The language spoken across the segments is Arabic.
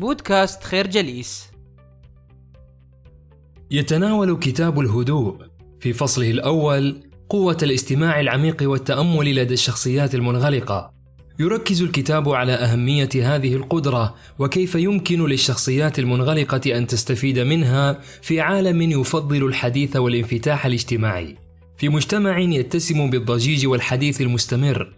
بودكاست خير جليس يتناول كتاب الهدوء في فصله الأول قوة الاستماع العميق والتأمل لدى الشخصيات المنغلقة. يركز الكتاب على أهمية هذه القدرة وكيف يمكن للشخصيات المنغلقة أن تستفيد منها في عالم يفضل الحديث والانفتاح الاجتماعي. في مجتمع يتسم بالضجيج والحديث المستمر،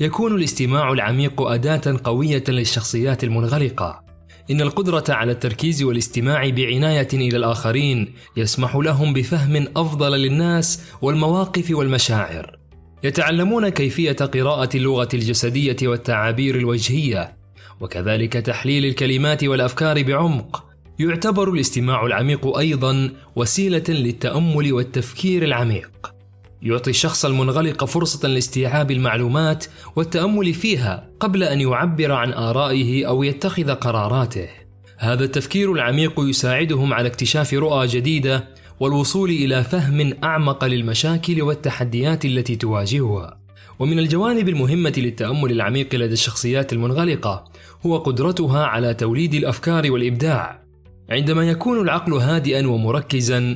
يكون الاستماع العميق أداة قوية للشخصيات المنغلقة. إن القدرة على التركيز والاستماع بعناية إلى الآخرين يسمح لهم بفهم أفضل للناس والمواقف والمشاعر. يتعلمون كيفية قراءة اللغة الجسدية والتعابير الوجهية، وكذلك تحليل الكلمات والأفكار بعمق. يعتبر الاستماع العميق أيضا وسيلة للتأمل والتفكير العميق. يعطي الشخص المنغلق فرصة لاستيعاب المعلومات والتأمل فيها قبل أن يعبر عن آرائه أو يتخذ قراراته. هذا التفكير العميق يساعدهم على اكتشاف رؤى جديدة والوصول إلى فهم أعمق للمشاكل والتحديات التي تواجهها. ومن الجوانب المهمة للتأمل العميق لدى الشخصيات المنغلقة هو قدرتها على توليد الأفكار والإبداع. عندما يكون العقل هادئا ومركزا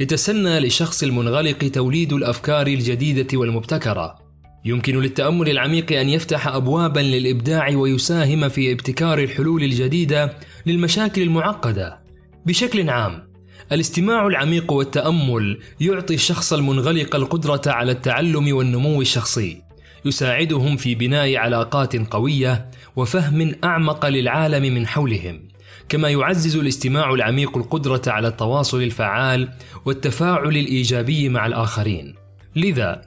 يتسنى للشخص المنغلق توليد الأفكار الجديدة والمبتكرة. يمكن للتأمل العميق أن يفتح ابوابا للإبداع ويساهم في ابتكار الحلول الجديدة للمشاكل المعقدة. بشكل عام الاستماع العميق والتأمل يعطي الشخص المنغلق القدرة على التعلم والنمو الشخصي. يساعدهم في بناء علاقات قوية وفهم أعمق للعالم من حولهم. كما يعزز الاستماع العميق القدرة على التواصل الفعال والتفاعل الإيجابي مع الآخرين. لذا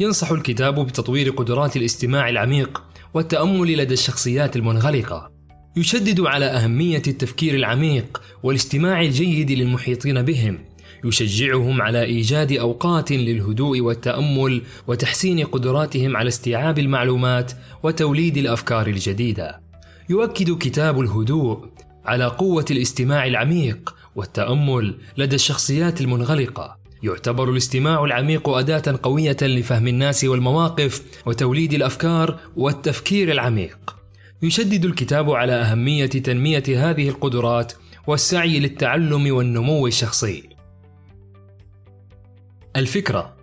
ينصح الكتاب بتطوير قدرات الاستماع العميق والتأمل لدى الشخصيات المنغلقة. يشدد على أهمية التفكير العميق والاستماع الجيد للمحيطين بهم. يشجعهم على إيجاد أوقات للهدوء والتأمل وتحسين قدراتهم على استيعاب المعلومات وتوليد الأفكار الجديدة. يؤكد كتاب الهدوء على قوة الاستماع العميق والتأمل لدى الشخصيات المنغلقة. يعتبر الاستماع العميق أداة قوية لفهم الناس والمواقف وتوليد الأفكار والتفكير العميق. يشدد الكتاب على أهمية تنمية هذه القدرات والسعي للتعلم والنمو الشخصي. الفكرة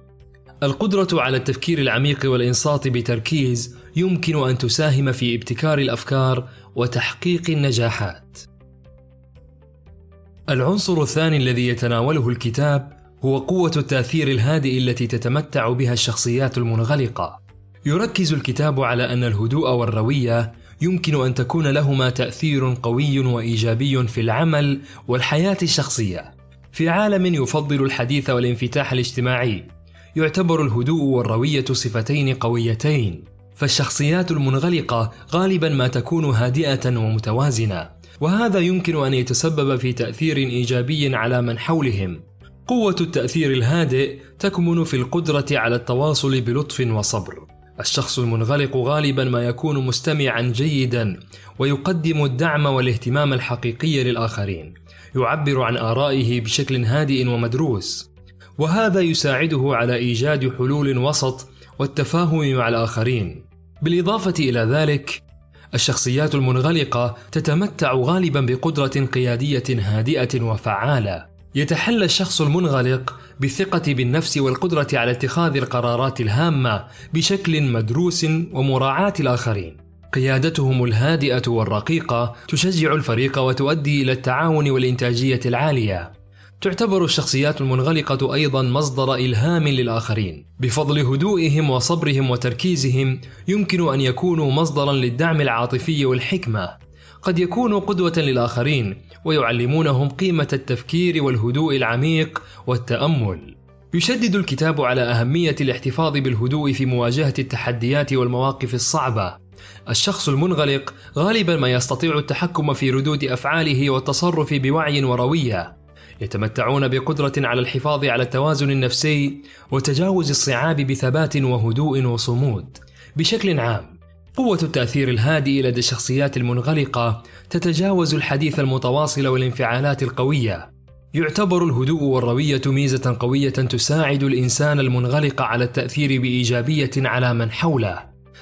القدرة على التفكير العميق والإنصات بتركيز يمكن أن تساهم في ابتكار الأفكار وتحقيق النجاحات. العنصر الثاني الذي يتناوله الكتاب هو قوة التأثير الهادئ التي تتمتع بها الشخصيات المنغلقة. يركز الكتاب على أن الهدوء والروية يمكن أن تكون لهما تأثير قوي وإيجابي في العمل والحياة الشخصية. في عالم يفضل الحديث والانفتاح الاجتماعي، يعتبر الهدوء والروية صفتين قويتين، فالشخصيات المنغلقة غالبا ما تكون هادئة ومتوازنة، وهذا يمكن أن يتسبب في تأثير إيجابي على من حولهم. قوة التأثير الهادئ تكمن في القدرة على التواصل بلطف وصبر. الشخص المنغلق غالبا ما يكون مستمعا جيدا ويقدم الدعم والاهتمام الحقيقي للآخرين. يعبر عن آرائه بشكل هادئ ومدروس. وهذا يساعده على إيجاد حلول وسط والتفاهم مع الآخرين. بالإضافة إلى ذلك الشخصيات المنغلقة تتمتع غالبا بقدرة قيادية هادئة وفعالة. يتحلى الشخص المنغلق بالثقة بالنفس والقدرة على اتخاذ القرارات الهامة بشكل مدروس ومراعاة الآخرين. قيادتهم الهادئة والرقيقة تشجع الفريق وتؤدي إلى التعاون والإنتاجية العالية. تعتبر الشخصيات المنغلقة أيضا مصدر إلهام للآخرين، بفضل هدوئهم وصبرهم وتركيزهم يمكن أن يكونوا مصدرا للدعم العاطفي والحكمة. قد يكونوا قدوة للآخرين ويعلمونهم قيمة التفكير والهدوء العميق والتأمل. يشدد الكتاب على أهمية الاحتفاظ بالهدوء في مواجهة التحديات والمواقف الصعبة. الشخص المنغلق غالبا ما يستطيع التحكم في ردود أفعاله والتصرف بوعي وروية، يتمتعون بقدرة على الحفاظ على التوازن النفسي وتجاوز الصعاب بثبات وهدوء وصمود. بشكل عام، قوة التأثير الهادئ لدى الشخصيات المنغلقة تتجاوز الحديث المتواصل والانفعالات القوية. يعتبر الهدوء والروية ميزة قوية تساعد الإنسان المنغلق على التأثير بإيجابية على من حوله،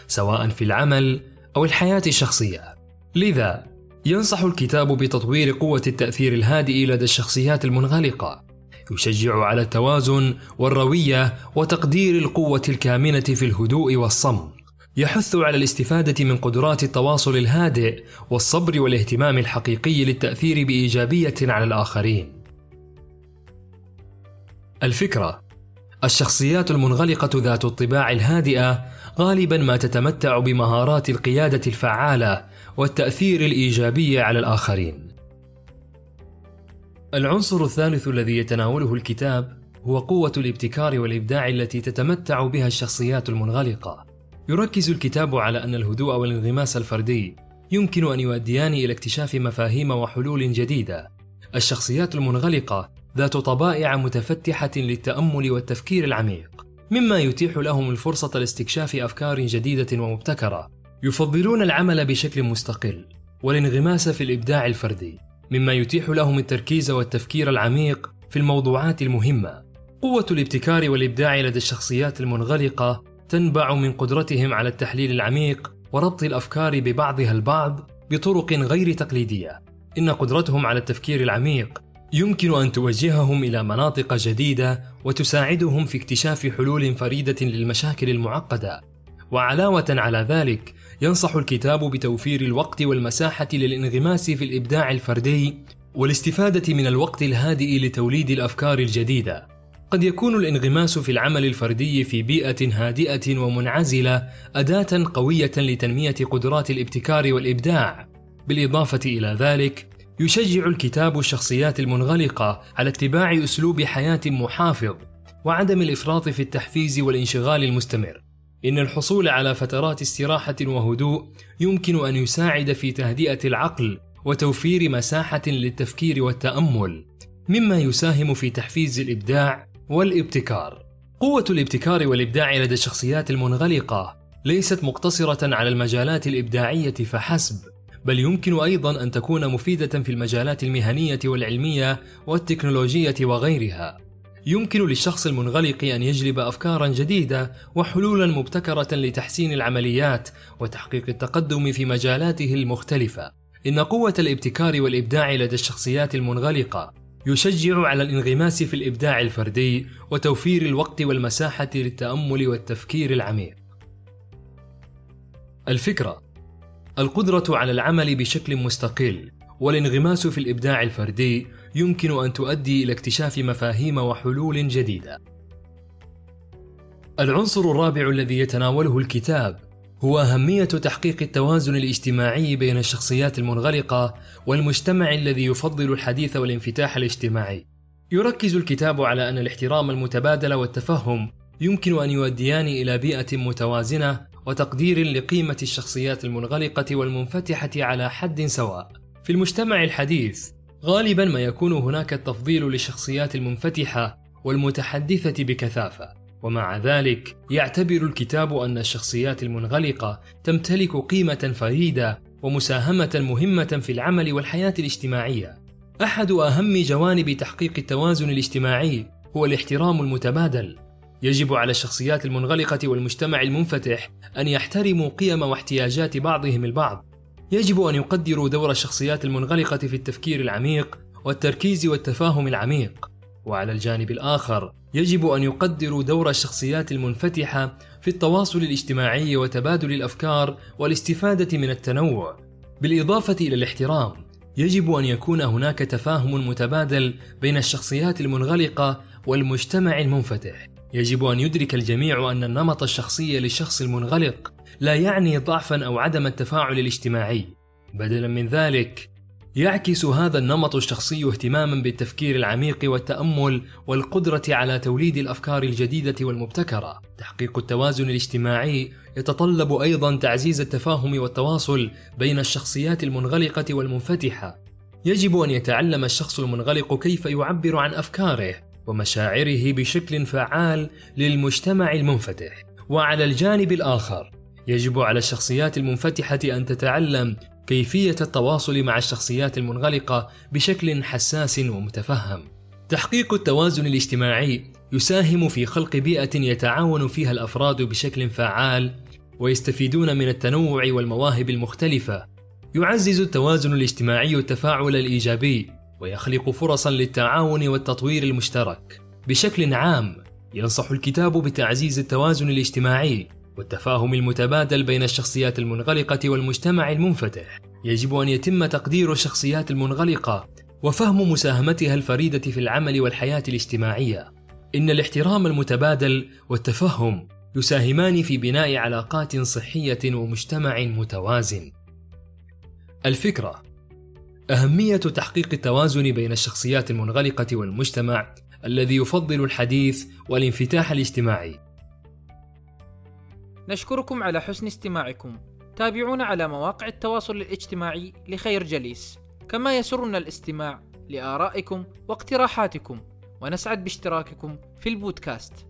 سواء في العمل أو الحياة الشخصية. لذا ينصح الكتاب بتطوير قوة التأثير الهادئ لدى الشخصيات المنغلقة يشجع على التوازن والروية وتقدير القوة الكامنة في الهدوء والصمت يحث على الاستفادة من قدرات التواصل الهادئ والصبر والاهتمام الحقيقي للتأثير بإيجابية على الآخرين. الفكرة الشخصيات المنغلقة ذات الطباع الهادئة غالبا ما تتمتع بمهارات القيادة الفعالة والتأثير الإيجابي على الآخرين. العنصر الثالث الذي يتناوله الكتاب هو قوة الابتكار والإبداع التي تتمتع بها الشخصيات المنغلقة. يركز الكتاب على أن الهدوء والانغماس الفردي يمكن أن يؤديان إلى اكتشاف مفاهيم وحلول جديدة. الشخصيات المنغلقة ذات طبائع متفتحة للتأمل والتفكير العميق، مما يتيح لهم الفرصة لاستكشاف أفكار جديدة ومبتكرة. يفضلون العمل بشكل مستقل والانغماس في الإبداع الفردي، مما يتيح لهم التركيز والتفكير العميق في الموضوعات المهمة. قوة الابتكار والإبداع لدى الشخصيات المنغلقة تنبع من قدرتهم على التحليل العميق وربط الأفكار ببعضها البعض بطرق غير تقليدية إن قدرتهم على التفكير العميق يمكن أن توجههم إلى مناطق جديدة وتساعدهم في اكتشاف حلول فريدة للمشاكل المعقدة وعلاوة على ذلك ينصح الكتاب بتوفير الوقت والمساحة للانغماس في الإبداع الفردي والاستفادة من الوقت الهادئ لتوليد الأفكار الجديدة قد يكون الانغماس في العمل الفردي في بيئة هادئة ومنعزلة أداة قوية لتنمية قدرات الابتكار والإبداع. بالإضافة إلى ذلك، يشجع الكتاب الشخصيات المنغلقة على اتباع أسلوب حياة محافظ وعدم الإفراط في التحفيز والانشغال المستمر. إن الحصول على فترات استراحة وهدوء يمكن أن يساعد في تهدئة العقل وتوفير مساحة للتفكير والتأمل، مما يساهم في تحفيز الإبداع والابتكار قوة الابتكار والإبداع لدى الشخصيات المنغلقة ليست مقتصرة على المجالات الإبداعية فحسب بل يمكن أيضا أن تكون مفيدة في المجالات المهنية والعلمية والتكنولوجية وغيرها. يمكن للشخص المنغلق أن يجلب أفكارا جديدة وحلولا مبتكرة لتحسين العمليات وتحقيق التقدم في مجالاته المختلفة. إن قوة الابتكار والإبداع لدى الشخصيات المنغلقة يشجع على الانغماس في الإبداع الفردي وتوفير الوقت والمساحة للتأمل والتفكير العميق. الفكرة القدرة على العمل بشكل مستقل والانغماس في الإبداع الفردي يمكن أن تؤدي إلى اكتشاف مفاهيم وحلول جديدة العنصر الرابع الذي يتناوله الكتاب هو أهمية تحقيق التوازن الاجتماعي بين الشخصيات المنغلقة والمجتمع الذي يفضل الحديث والانفتاح الاجتماعي. يركز الكتاب على أن الاحترام المتبادل والتفهم يمكن أن يؤديان إلى بيئة متوازنة وتقدير لقيمة الشخصيات المنغلقة والمنفتحة على حد سواء. في المجتمع الحديث، غالبا ما يكون هناك التفضيل للشخصيات المنفتحة والمتحدثة بكثافة. ومع ذلك يعتبر الكتاب أن الشخصيات المنغلقة تمتلك قيمة فريدة ومساهمة مهمة في العمل والحياة الاجتماعية أحد أهم جوانب تحقيق التوازن الاجتماعي هو الاحترام المتبادل يجب على الشخصيات المنغلقة والمجتمع المنفتح أن يحترموا قيم واحتياجات بعضهم البعض. يجب أن يقدروا دور الشخصيات المنغلقة في التفكير العميق والتركيز والتفاهم العميق. وعلى الجانب الآخر يجب أن يقدروا دور الشخصيات المنفتحة في التواصل الاجتماعي وتبادل الأفكار والاستفادة من التنوع. بالإضافة إلى الاحترام يجب أن يكون هناك تفاهم متبادل بين الشخصيات المنغلقة والمجتمع المنفتح. يجب أن يدرك الجميع أن النمط الشخصي للشخص المنغلق لا يعني ضعفا أو عدم التفاعل الاجتماعي. بدلا من ذلك يعكس هذا النمط الشخصي اهتماما بالتفكير العميق والتأمل والقدرة على توليد الأفكار الجديدة والمبتكرة. تحقيق التوازن الاجتماعي يتطلب أيضا تعزيز التفاهم والتواصل بين الشخصيات المنغلقة والمنفتحة. يجب أن يتعلم الشخص المنغلق كيف يعبر عن أفكاره ومشاعره بشكل فعال للمجتمع المنفتح وعلى الجانب الآخر يجب على الشخصيات المنفتحة أن تتعلم كيفية التواصل مع الشخصيات المنغلقة بشكل حساس ومتفهم. تحقيق التوازن الاجتماعي يساهم في خلق بيئة يتعاون فيها الأفراد بشكل فعال ويستفيدون من التنوع والمواهب المختلفة. يعزز التوازن الاجتماعي التفاعل الإيجابي ويخلق فرصا للتعاون والتطوير المشترك. بشكل عام ينصح الكتاب بتعزيز التوازن الاجتماعي والتفاهم المتبادل بين الشخصيات المنغلقة والمجتمع المنفتح. يجب أن يتم تقدير الشخصيات المنغلقة وفهم مساهمتها الفريدة في العمل والحياة الاجتماعية. إن الاحترام المتبادل والتفهم يساهمان في بناء علاقات صحية ومجتمع متوازن. الفكرة أهمية تحقيق التوازن بين الشخصيات المنغلقة والمجتمع الذي يفضل الحديث والانفتاح الاجتماعي. نشكركم على حسن استماعكم. تابعونا على مواقع التواصل الاجتماعي لخير جليس، كما يسرنا الاستماع لآرائكم واقتراحاتكم، ونسعد باشتراككم في البودكاست.